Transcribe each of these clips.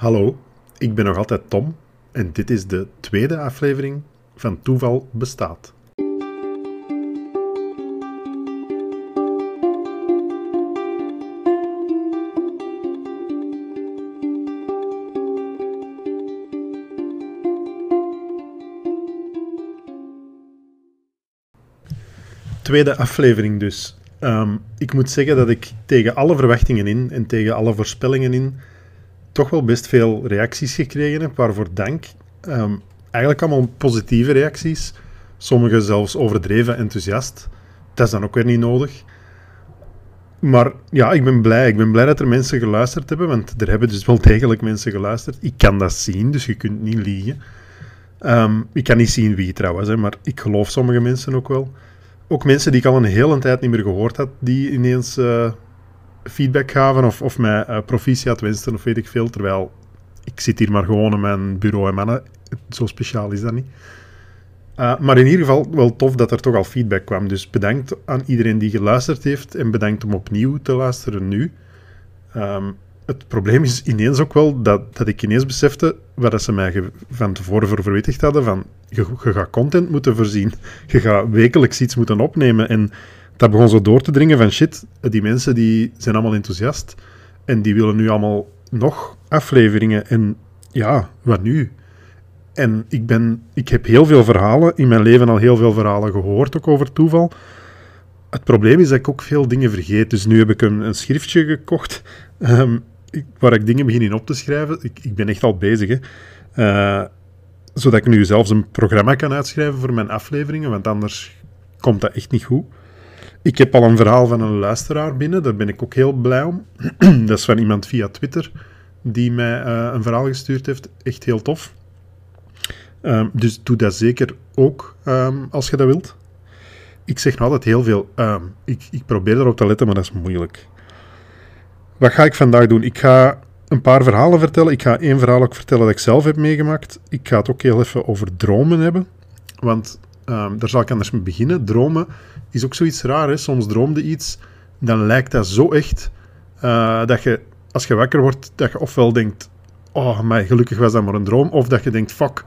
Hallo, ik ben nog altijd Tom en dit is de tweede aflevering van Toeval Bestaat. Tweede aflevering dus. Ehm, ik moet zeggen dat ik tegen alle verwachtingen in en tegen alle voorspellingen in toch wel best veel reacties gekregen heb, waarvoor dank. Ehm, eigenlijk allemaal positieve reacties, sommige zelfs overdreven enthousiast. Dat is dan ook weer niet nodig. Maar ja, ik ben blij. Ik ben blij dat er mensen geluisterd hebben, want er hebben dus wel degelijk mensen geluisterd. Ik kan dat zien, dus je kunt niet liegen. Ehm, ik kan niet zien wie trouwens, hè, maar ik geloof sommige mensen ook wel. Ook mensen die ik al een hele tijd niet meer gehoord had, die ineens uh, feedback gaven of, of mij uh, proficiat wensten of weet ik veel. Terwijl ik zit hier maar gewoon in mijn bureau en mannen. Zo speciaal is dat niet. Uh, maar in ieder geval wel tof dat er toch al feedback kwam. Dus bedankt aan iedereen die geluisterd heeft en bedankt om opnieuw te luisteren nu. Um, het probleem is ineens ook wel dat, dat ik ineens besefte wat ze mij van tevoren voor verwittigd hadden: van je, je gaat content moeten voorzien. Je gaat wekelijks iets moeten opnemen. En dat begon zo door te dringen van shit, die mensen die zijn allemaal enthousiast en die willen nu allemaal nog afleveringen en ja, wat nu? En ik, ben, ik heb heel veel verhalen, in mijn leven al heel veel verhalen gehoord, ook over toeval. Het probleem is dat ik ook veel dingen vergeet. Dus nu heb ik een, een schriftje gekocht um, waar ik dingen begin in op te schrijven. Ik, ik ben echt al bezig, hè. Uh, zodat ik nu zelfs een programma kan uitschrijven voor mijn afleveringen, want anders komt dat echt niet goed. Ik heb al een verhaal van een luisteraar binnen, daar ben ik ook heel blij om. dat is van iemand via Twitter die mij uh, een verhaal gestuurd heeft. Echt heel tof. Um, dus doe dat zeker ook um, als je dat wilt. Ik zeg nog altijd heel veel. Um, ik, ik probeer erop te letten, maar dat is moeilijk. Wat ga ik vandaag doen? Ik ga een paar verhalen vertellen. Ik ga één verhaal ook vertellen dat ik zelf heb meegemaakt. Ik ga het ook heel even over dromen hebben. Want um, daar zal ik anders mee beginnen. Dromen is ook zoiets raar. Hè? Soms droomde iets, dan lijkt dat zo echt uh, dat je, als je wakker wordt, dat je ofwel denkt: Oh, maar gelukkig was dat maar een droom. Of dat je denkt: Fuck,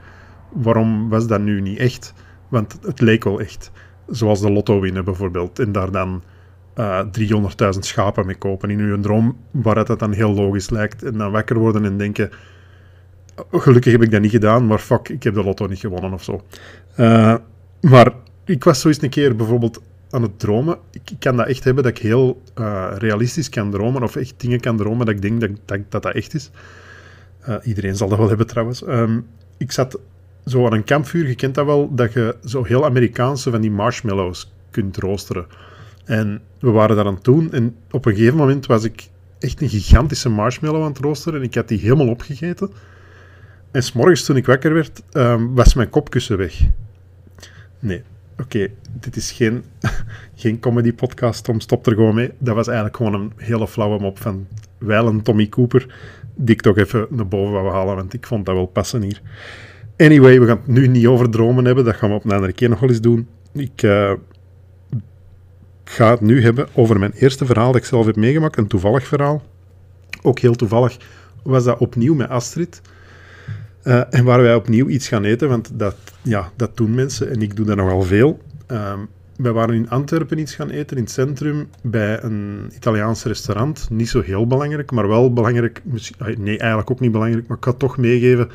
waarom was dat nu niet echt? Want het leek wel echt. Zoals de lotto winnen bijvoorbeeld. En daar dan uh, eh, 300.000 schapen mee kopen in uw droom, waaruit dat dan heel logisch lijkt. En dan wakker worden en denken: oh, Gelukkig heb ik dat niet gedaan, maar fuck, ik heb de lotto niet gewonnen of zo. Uh, maar ik was zo eens een keer bijvoorbeeld aan het dromen. Ik, kan dat echt hebben dat ik heel uh, realistisch kan dromen, of echt dingen kan dromen dat ik denk dat dat, dat, echt is. Uh, iedereen zal dat wel hebben trouwens. Um, ik zat zo aan een kampvuur, je kent dat wel, dat je zo heel Amerikaanse van die marshmallows kunt roosteren. En we waren daar aan het doen en op een gegeven moment was ik echt een gigantische marshmallow aan het roosteren en ik had die helemaal opgegeten. En s'morgens toen ik wakker werd, um, was mijn kopkussen weg. Nee, oké, dit is geen, geen comedy-podcast, Tom, stop er gewoon mee. Dat was eigenlijk gewoon een hele flauwe mop van wijlen Tommy Cooper, die ik toch even naar boven wou halen, want ik vond dat wel passen hier. Anyway, we gaan het nu niet over dromen hebben, dat gaan we op een andere keer nog wel eens doen. Ik uh, ga het nu hebben over mijn eerste verhaal dat ik zelf heb meegemaakt, een toevallig verhaal. Ook heel toevallig was dat opnieuw met Astrid. Uh, en waar wij opnieuw iets gaan eten, want dat, ja, dat doen mensen en ik doe dat nogal veel. Uh, wij waren in Antwerpen iets gaan eten, in het centrum, bij een Italiaans restaurant. Niet zo heel belangrijk, maar wel belangrijk. Nee, eigenlijk ook niet belangrijk, maar ik het toch meegeven.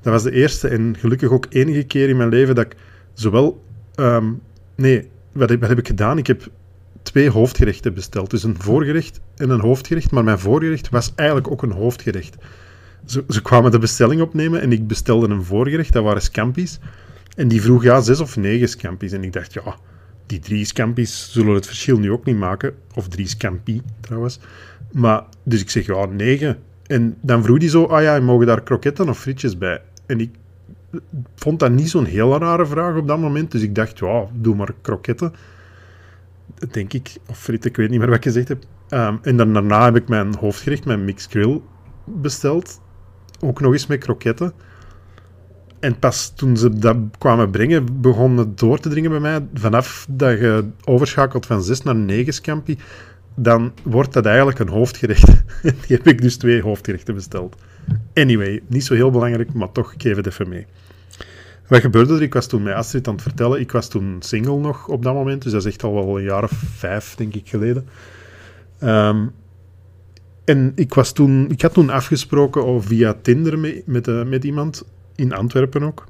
Dat was de eerste en gelukkig ook enige keer in mijn leven dat ik zowel... Um, nee, wat heb, wat heb ik gedaan? Ik heb twee hoofdgerechten besteld. Dus een voorgerecht en een hoofdgerecht. Maar mijn voorgerecht was eigenlijk ook een hoofdgerecht. Ze, ze kwamen de bestelling opnemen en ik bestelde een voorgerecht, dat waren scampi's. En die vroeg, ja, zes of negen scampi's. En ik dacht, ja, die drie scampi's zullen het verschil nu ook niet maken. Of drie scampi, trouwens. Maar, dus ik zeg, ja, negen. En dan vroeg hij zo, ah ja, mogen daar kroketten of frietjes bij? En ik vond dat niet zo'n heel rare vraag op dat moment. Dus ik dacht, ja, doe maar kroketten. Denk ik. Of frieten, ik weet niet meer wat ik gezegd heb. Um, en daarna heb ik mijn hoofdgerecht, mijn mixed grill, besteld ook nog eens met kroketten. En pas toen ze dat kwamen brengen, begon het door te dringen bij mij. Vanaf dat je overschakelt van 6 naar 9 scampi, dan wordt dat eigenlijk een hoofdgerecht. Die heb ik dus twee hoofdgerechten besteld. Anyway, niet zo heel belangrijk, maar toch, ik geef het even mee. Wat gebeurde er? Ik was toen met Astrid aan het vertellen. Ik was toen single nog op dat moment, dus dat is echt al wel een jaar of vijf, denk ik, geleden. Ehm, en ik, was toen, ik had toen afgesproken via Tinder met, met, uh, met iemand, in Antwerpen ook.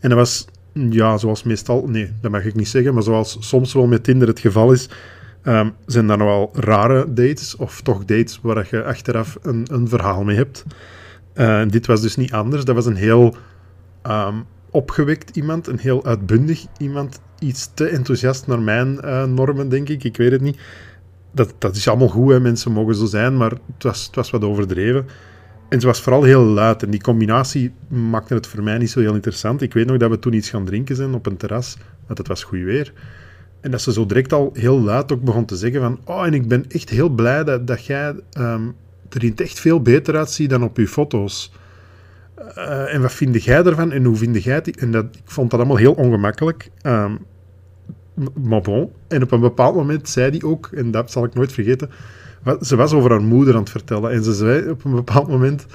En dat was, ja, zoals meestal, nee, dat mag ik niet zeggen, maar zoals soms wel met Tinder het geval is, um, zijn dat nogal rare dates, of toch dates waar je achteraf een, een verhaal mee hebt. Uh, dit was dus niet anders. Dat was een heel um, opgewekt iemand, een heel uitbundig iemand, iets te enthousiast naar mijn uh, normen, denk ik. Ik weet het niet. Dat, dat is allemaal goed, hè. mensen mogen zo zijn, maar het was, het was wat overdreven. En ze was vooral heel luid. En die combinatie maakte het voor mij niet zo heel interessant. Ik weet nog dat we toen iets gaan drinken zijn op een terras, want het was goed weer. En dat ze zo direct al heel luid ook begon te zeggen van... Oh, en ik ben echt heel blij dat, dat jij um, er in echt veel beter uitziet dan op je foto's. Uh, en wat vind jij ervan en hoe vind jij het? En dat, ik vond dat allemaal heel ongemakkelijk. Um, maar bon. En op een bepaald moment zei hij ook, en dat zal ik nooit vergeten... Ze was over haar moeder aan het vertellen. En ze zei op een bepaald moment...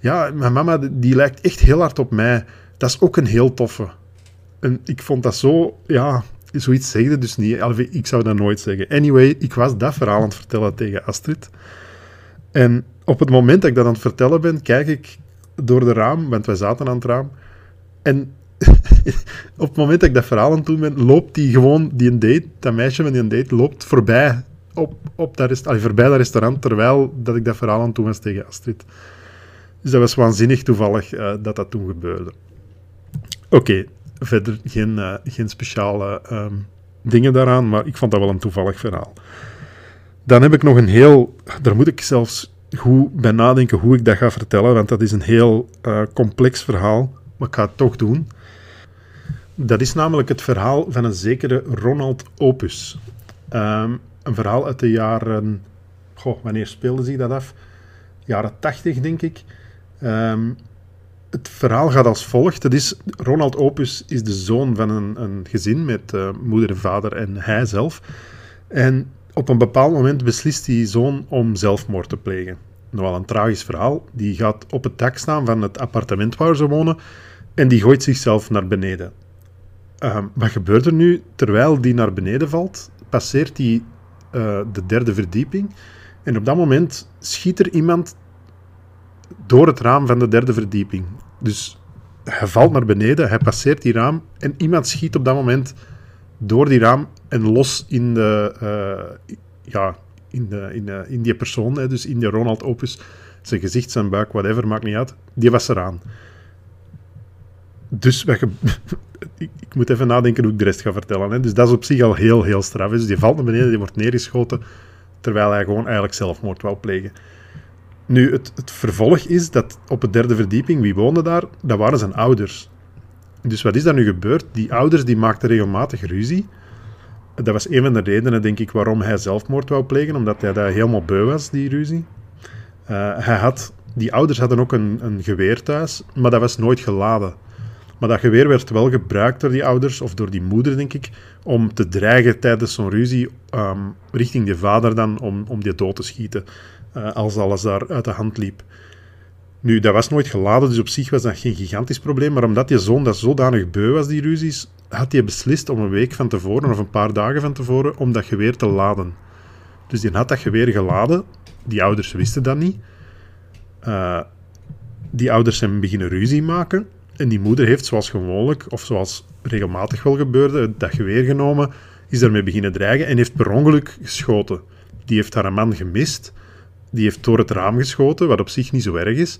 Ja, mijn mama die lijkt echt heel hard op mij. Dat is ook een heel toffe. En ik vond dat zo... Ja, zoiets zegde dus niet. Ik zou dat nooit zeggen. Anyway, ik was dat verhaal aan het vertellen tegen Astrid. En op het moment dat ik dat aan het vertellen ben, kijk ik door de raam, want wij zaten aan het raam. En op het moment dat ik dat verhaal aan doen ben, loopt die gewoon, die een date, dat meisje met die een date, loopt voorbij, op, op dat rest, allee, voorbij dat restaurant, terwijl dat ik dat verhaal aan doen was tegen Astrid. Dus dat was waanzinnig toevallig uh, dat dat toen gebeurde. Oké, verder geen, uh, geen speciale um, dingen daaraan, maar ik vond dat wel een toevallig verhaal. Dan heb ik nog een heel, daar moet ik zelfs goed bij nadenken hoe ik dat ga vertellen, want dat is een heel uh, complex verhaal, maar ik ga het toch doen. Dat is namelijk het verhaal van een zekere Ronald Opus. Um, een verhaal uit de jaren. Goh, wanneer speelde zich dat af? Jaren 80, denk ik. Um, het verhaal gaat als volgt. Het is, Ronald Opus is de zoon van een, een gezin met uh, moeder vader en hij zelf. En op een bepaald moment beslist die zoon om zelfmoord te plegen. Nogal een tragisch verhaal. Die gaat op het dak staan van het appartement waar ze wonen en die gooit zichzelf naar beneden. Uh, wat gebeurt er nu? Terwijl die naar beneden valt, passeert hij uh, de derde verdieping. En op dat moment schiet er iemand door het raam van de derde verdieping. Dus hij valt naar beneden, hij passeert die raam en iemand schiet op dat moment door die raam en los in, de, uh, ja, in, de, in, de, in die persoon, hè, dus in die Ronald Opus, zijn gezicht, zijn buik, whatever, maakt niet uit, die was eraan. Dus ik, moet even nadenken hoe ik de rest ga vertellen. Hè. Dus dat is op zich al heel, heel straf. Dus die valt naar beneden, die wordt neergeschoten, terwijl hij gewoon eigenlijk zelfmoord wou plegen. Nu, het, het vervolg is dat op de derde verdieping, wie woonde daar? Dat waren zijn ouders. Dus wat is daar nu gebeurd? Die ouders die maakten regelmatig ruzie. Dat was een van de redenen, denk ik, waarom hij zelfmoord wou plegen, omdat hij daar helemaal beu was, die ruzie. Uh, hij had, die ouders hadden ook een, een geweer thuis, maar dat was nooit geladen. Maar dat geweer werd wel gebruikt door die ouders, of door die moeder, denk ik, om te dreigen tijdens zo'n ruzie um, richting die vader dan, om, om die dood te schieten. Uh, als alles daar uit de hand liep. Nu, dat was nooit geladen, dus op zich was dat geen gigantisch probleem. Maar omdat je zoon dat zodanig beu was, die ruzies, had hij beslist om een week van tevoren of een paar dagen van tevoren om dat geweer te laden. Dus die had dat geweer geladen. Die ouders wisten dat niet. Uh, die ouders zijn beginnen ruzie maken. En die moeder heeft, zoals gewoonlijk, of zoals regelmatig wel gebeurde, dat geweer genomen, is daarmee beginnen dreigen en heeft per ongeluk geschoten. Die heeft haar man gemist die heeft door het raam geschoten, wat op zich niet zo erg is.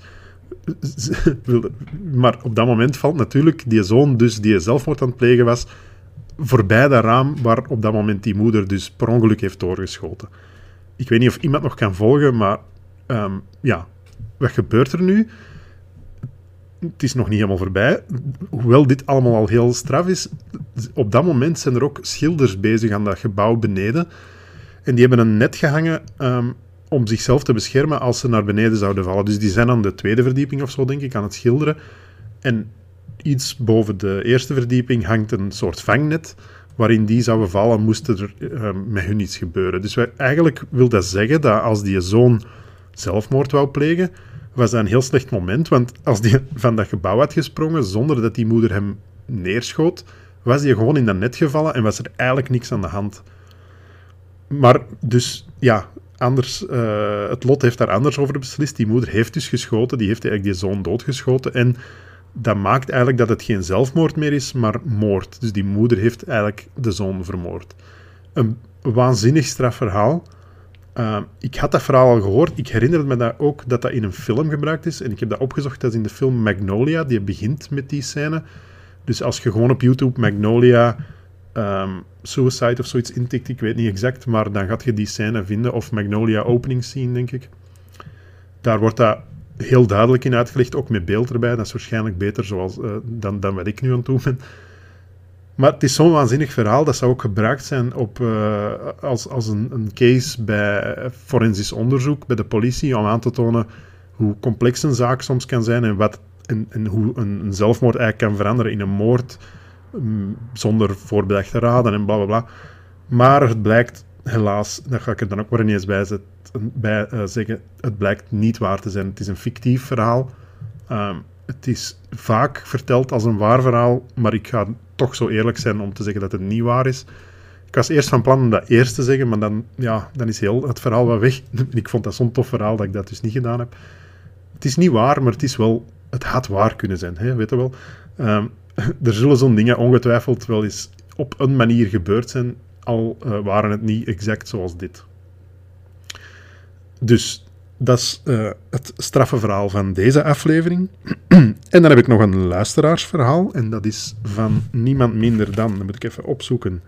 Maar op dat moment valt natuurlijk die zoon, dus die zelfmoord aan het plegen was, voorbij dat raam waar op dat moment die moeder dus per ongeluk heeft doorgeschoten. Ik weet niet of iemand nog kan volgen, maar um, ja, wat gebeurt er nu? Het is nog niet helemaal voorbij. Hoewel dit allemaal al heel straf is, op dat moment zijn er ook schilders bezig aan dat gebouw beneden. En die hebben een net gehangen um, om zichzelf te beschermen als ze naar beneden zouden vallen. Dus die zijn aan de tweede verdieping of zo, denk ik, aan het schilderen. En iets boven de eerste verdieping hangt een soort vangnet waarin die zouden vallen, moest er uh, met hun iets gebeuren. Dus wij, eigenlijk wil dat zeggen dat als die zoon zelfmoord wou plegen, was dat een heel slecht moment. Want als die van dat gebouw had gesprongen zonder dat die moeder hem neerschoot, was hij gewoon in dat net gevallen en was er eigenlijk niks aan de hand. Maar dus, ja, anders, uh, het lot heeft daar anders over beslist. Die moeder heeft dus geschoten, die heeft eigenlijk die zoon doodgeschoten. En dat maakt eigenlijk dat het geen zelfmoord meer is, maar moord. Dus die moeder heeft eigenlijk de zoon vermoord. Een waanzinnig strafverhaal. Uh, ik had dat verhaal al gehoord. Ik herinner me dat ook dat dat in een film gebruikt is. En ik heb dat opgezocht. Dat is in de film Magnolia. Die begint met die scène. Dus als je gewoon op YouTube Magnolia um, Suicide of zoiets intikt, ik weet niet exact, maar dan gaat je die scène vinden. Of Magnolia opening scene, denk ik. Daar wordt dat heel duidelijk in uitgelegd, ook met beeld erbij. Dat is waarschijnlijk beter zoals, uh, dan, dan wat ik nu aan doen ben. Maar het is zo'n waanzinnig verhaal, dat zou ook gebruikt zijn op, uh, als, als een, een, case bij forensisch onderzoek, bij de politie, om aan te tonen hoe complex een zaak soms kan zijn en, wat, en, hoe een, een, zelfmoord eigenlijk kan veranderen in een moord um, zonder voorbedachte raden en bla bla bla. Maar het blijkt helaas, daar ga ik er dan ook maar ineens bij, zet, bij uh, zeggen, het blijkt niet waar te zijn. Het is een fictief verhaal. Um, het is vaak verteld als een waar verhaal, maar ik ga toch zo eerlijk zijn om te zeggen dat het niet waar is. Ik was eerst van plan om dat eerst te zeggen, maar dan, ja, dan is heel het verhaal wel weg. Ik vond dat zo'n tof verhaal dat ik dat dus niet gedaan heb. Het is niet waar, maar het is wel... Het had waar kunnen zijn, hè, weet je wel. Um, er zullen zo'n dingen ongetwijfeld wel eens op een manier gebeurd zijn, al uh, waren het niet exact zoals dit. Dus dat is uh, het straffe verhaal van deze aflevering. en dan heb ik nog een luisteraarsverhaal. En dat is van niemand minder dan, dan moet ik even opzoeken.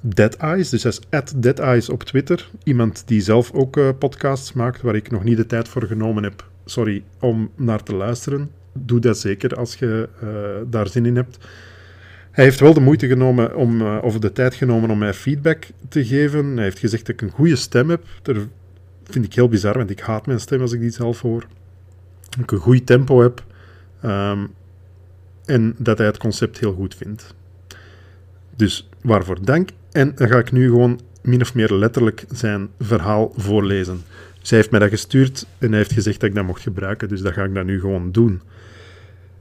Dead Eyes, dus dat is Dead Eyes op Twitter. Iemand die zelf ook uh, podcasts maakt, waar ik nog niet de tijd voor genomen heb, sorry, om naar te luisteren. Doe dat zeker als je uh, daar zin in hebt. Hij heeft wel de moeite genomen om, of de tijd genomen om mij feedback te geven. Hij heeft gezegd dat ik een goede stem heb. Er vind ik heel bizar, want ik haat mijn stem als ik die zelf hoor. Dat ik een goed tempo heb. Um, en dat hij het concept heel goed vindt. Dus waarvoor dank. En dan ga ik nu gewoon min of meer letterlijk zijn verhaal voorlezen. Zij heeft mij dat gestuurd en hij heeft gezegd dat ik dat mocht gebruiken, dus dat ga ik dan nu gewoon doen.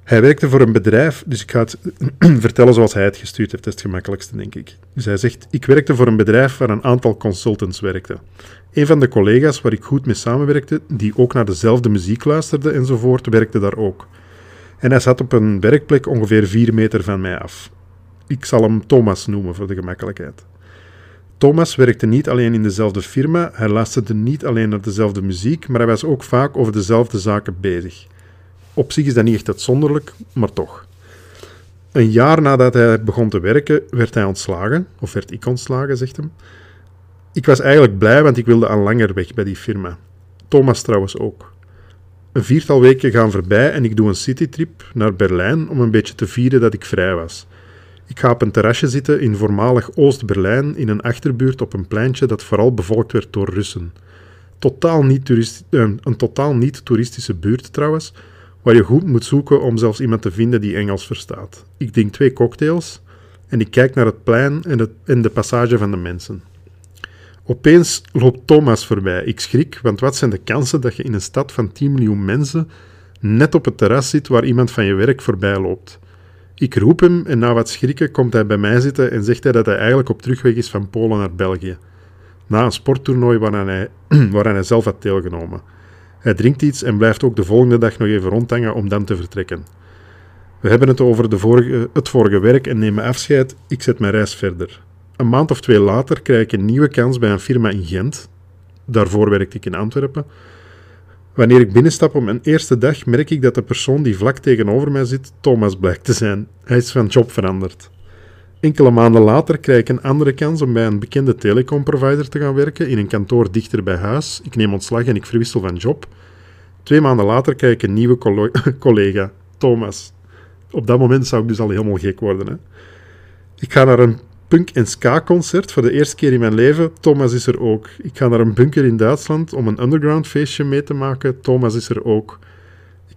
Hij werkte voor een bedrijf, dus ik ga het vertellen zoals hij het gestuurd heeft. Dat is het gemakkelijkste, denk ik. Dus hij zegt: Ik werkte voor een bedrijf waar een aantal consultants werkten. Een van de collega's waar ik goed mee samenwerkte, die ook naar dezelfde muziek luisterde enzovoort, werkte daar ook. En hij zat op een werkplek ongeveer vier meter van mij af. Ik zal hem Thomas noemen voor de gemakkelijkheid. Thomas werkte niet alleen in dezelfde firma, hij luisterde niet alleen naar dezelfde muziek, maar hij was ook vaak over dezelfde zaken bezig. Op zich is dat niet echt uitzonderlijk, maar toch. Een jaar nadat hij begon te werken, werd hij ontslagen, of werd ik ontslagen, zegt hem. Ik was eigenlijk blij, want ik wilde al langer weg bij die firma. Thomas trouwens ook. Een viertal weken gaan voorbij en ik doe een citytrip naar Berlijn om een beetje te vieren dat ik vrij was. Ik ga op een terrasje zitten in voormalig Oost-Berlijn in een achterbuurt op een pleintje dat vooral bevolkt werd door Russen. Totaal niet uh, een totaal niet toeristische buurt trouwens, waar je goed moet zoeken om zelfs iemand te vinden die Engels verstaat. Ik drink twee cocktails en ik kijk naar het plein en, het, de passage van de mensen. Opeens loopt Thomas voorbij. Ik schrik, want wat zijn de kansen dat je in een stad van 10 miljoen mensen net op het terras zit waar iemand van je werk voorbij loopt? Ik roep hem en na wat schrikken komt hij bij mij zitten en zegt hij dat hij eigenlijk op terugweg is van Polen naar België. Na een sporttoernooi waaraan hij, waaraan hij zelf had deelgenomen. Hij drinkt iets en blijft ook de volgende dag nog even rondhangen om dan te vertrekken. We hebben het over de vorige, het vorige werk en nemen afscheid. Ik zet mijn reis verder. Een maand of twee later krijg ik een nieuwe kans bij een firma in Gent. Daarvoor werkte ik in Antwerpen. Wanneer ik binnenstap op mijn eerste dag, merk ik dat de persoon die vlak tegenover mij zit, Thomas blijkt te zijn. Hij is van job veranderd. Enkele maanden later krijg ik een andere kans om bij een bekende telecomprovider te gaan werken in een kantoor dichter bij huis. Ik neem ontslag en ik verwissel van job. Twee maanden later krijg ik een nieuwe collega, Thomas. Op dat moment zou ik dus al helemaal gek worden. Hè? Ik ga naar een punk- en ska-concert voor de eerste keer in mijn leven. Thomas is er ook. Ik ga naar een bunker in Duitsland om een underground feestje mee te maken. Thomas is er ook.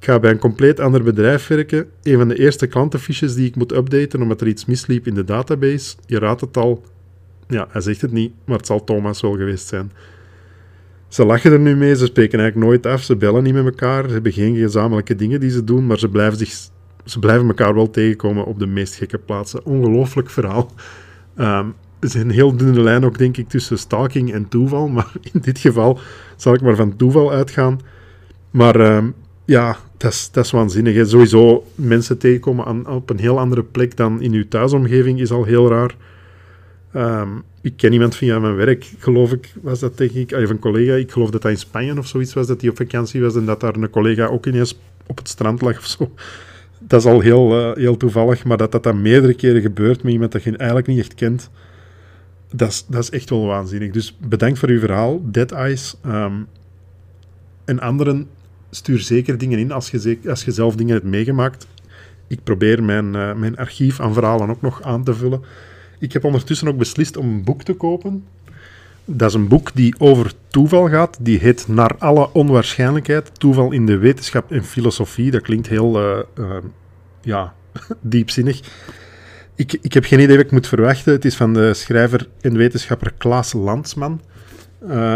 Ik ga bij een compleet ander bedrijf werken. Een van de eerste klantenfiches die ik moet updaten omdat er iets misliep in de database. Je raadt het al. Ja, hij zegt het niet, maar het zal Thomas wel geweest zijn. Ze lachen er nu mee, ze spreken eigenlijk nooit af, ze bellen niet met elkaar, ze hebben geen gezamenlijke dingen die ze doen, maar ze blijven, zich, ze blijven elkaar wel tegenkomen op de meest gekke plaatsen. Ongelooflijk verhaal. Um, er is een heel dunne lijn ook, denk ik, tussen stalking en toeval, maar in dit geval zal ik maar van toeval uitgaan. Maar um, ja, dat is, dat is waanzinnig. Sowieso mensen tegenkomen aan, op een heel andere plek dan in uw thuisomgeving is al heel raar. Um, ik ken iemand via mijn werk, geloof ik, was dat denk ik, een collega, ik geloof dat dat in Spanje of zoiets was, dat hij op vakantie was en dat daar een collega ook ineens op het strand lag of zo. Dat is al heel, uh, heel toevallig, maar dat dat dan meerdere keren gebeurt met iemand dat je eigenlijk niet echt kent, dat is, dat is echt wel waanzinnig. Dus bedankt voor uw verhaal, Dead Eyes. Um, en anderen, stuur zeker dingen in als je, als je zelf dingen hebt meegemaakt. Ik probeer mijn, uh, mijn archief aan verhalen ook nog aan te vullen. Ik heb ondertussen ook beslist om een boek te kopen. Dat is een boek die over toeval gaat. Die heet Naar alle onwaarschijnlijkheid. Toeval in de wetenschap en filosofie. Dat klinkt heel uh, uh, ja, diepzinnig. Ik, ik heb geen idee wat ik moet verwachten. Het is van de schrijver en wetenschapper Klaas Landsman.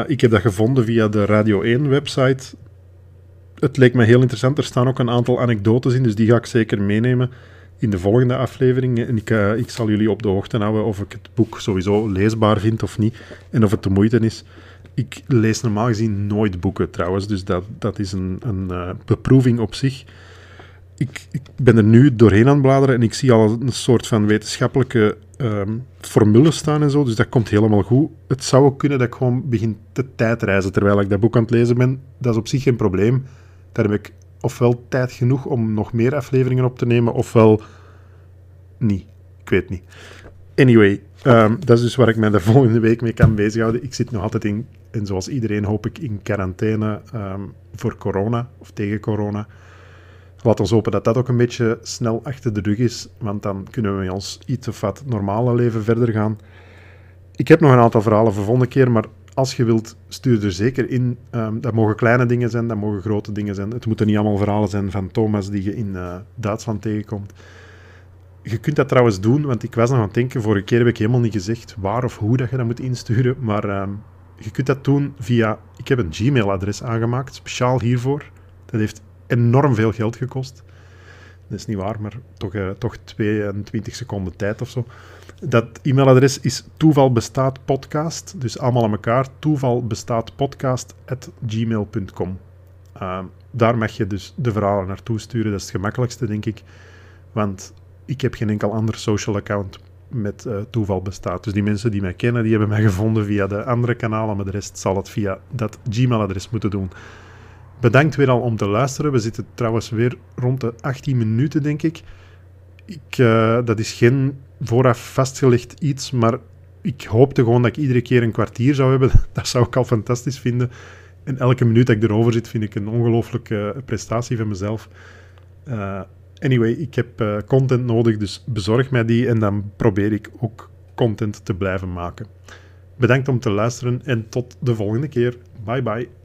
Ik heb dat gevonden via de Radio 1-website. Het leek me heel interessant. Er staan ook een aantal anekdotes in, dus die ga ik zeker meenemen in de volgende aflevering. En ik, uh, ik zal jullie op de hoogte houden of ik het boek sowieso leesbaar vind of niet. En of het de moeite is. Ik lees normaal gezien nooit boeken trouwens, dus dat, dat is een, een uh, beproeving op zich. Ik, ik, ben er nu doorheen aan het bladeren en ik zie al een soort van wetenschappelijke um, formules staan en zo, dus dat komt helemaal goed. Het zou ook kunnen dat ik gewoon begin te tijdreizen terwijl ik dat boek aan het lezen ben. Dat is op zich geen probleem. Daar heb ik ofwel tijd genoeg om nog meer afleveringen op te nemen, ofwel niet. Ik weet niet. Anyway, um, dat is dus waar ik mij de volgende week mee kan bezighouden. Ik zit nog altijd in, en zoals iedereen hoop ik, in quarantaine um, voor corona, of tegen corona. Laat ons hopen dat dat ook een beetje snel achter de rug is, want dan kunnen we ons iets of wat normale leven verder gaan. Ik heb nog een aantal verhalen voor de volgende keer, maar als je wilt, stuur er zeker in. Um, dat mogen kleine dingen zijn, dat mogen grote dingen zijn. Het moeten niet allemaal verhalen zijn van Thomas die je in uh, Duitsland tegenkomt. Je kunt dat trouwens doen, want ik was nog aan het denken, vorige keer heb ik helemaal niet gezegd waar of hoe dat je dat moet insturen, maar um, je kunt dat doen via... Ik heb een Gmail-adres aangemaakt, speciaal hiervoor. Dat heeft enorm veel geld gekost. Dat is niet waar, maar toch, uh, toch 22 seconden tijd of zo. Dat e-mailadres is toevalbestaatpodcast. Dus allemaal aan elkaar. toevalbestaatpodcast.gmail.com uh, Daar mag je dus de verhalen naartoe sturen. Dat is het gemakkelijkste, denk ik. Want ik heb geen enkel ander social account met uh, toeval bestaat. Dus die mensen die mij kennen, die hebben mij gevonden via de andere kanalen. Maar de rest zal het via dat Gmail-adres moeten doen. Bedankt weer al om te luisteren. We zitten trouwens weer rond de 18 minuten, denk ik. ik uh, dat is geen vooraf vastgelegd iets, maar ik hoopte gewoon dat ik iedere keer een kwartier zou hebben. Dat zou ik al fantastisch vinden. En elke minuut dat ik erover zit, vind ik een ongelooflijke prestatie van mezelf. Uh, anyway, ik heb uh, content nodig, dus bezorg mij die en dan probeer ik ook content te blijven maken. Bedankt om te luisteren en tot de volgende keer. Bye bye.